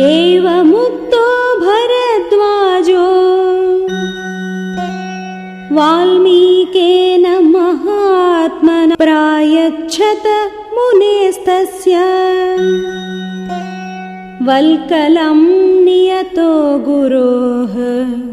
एवमुक्तो भरद्वाजो। वाल्मीकेन महात्मन प्रायच्छत मुनेस्तस्य। वल्कलं नियतो गुरोः।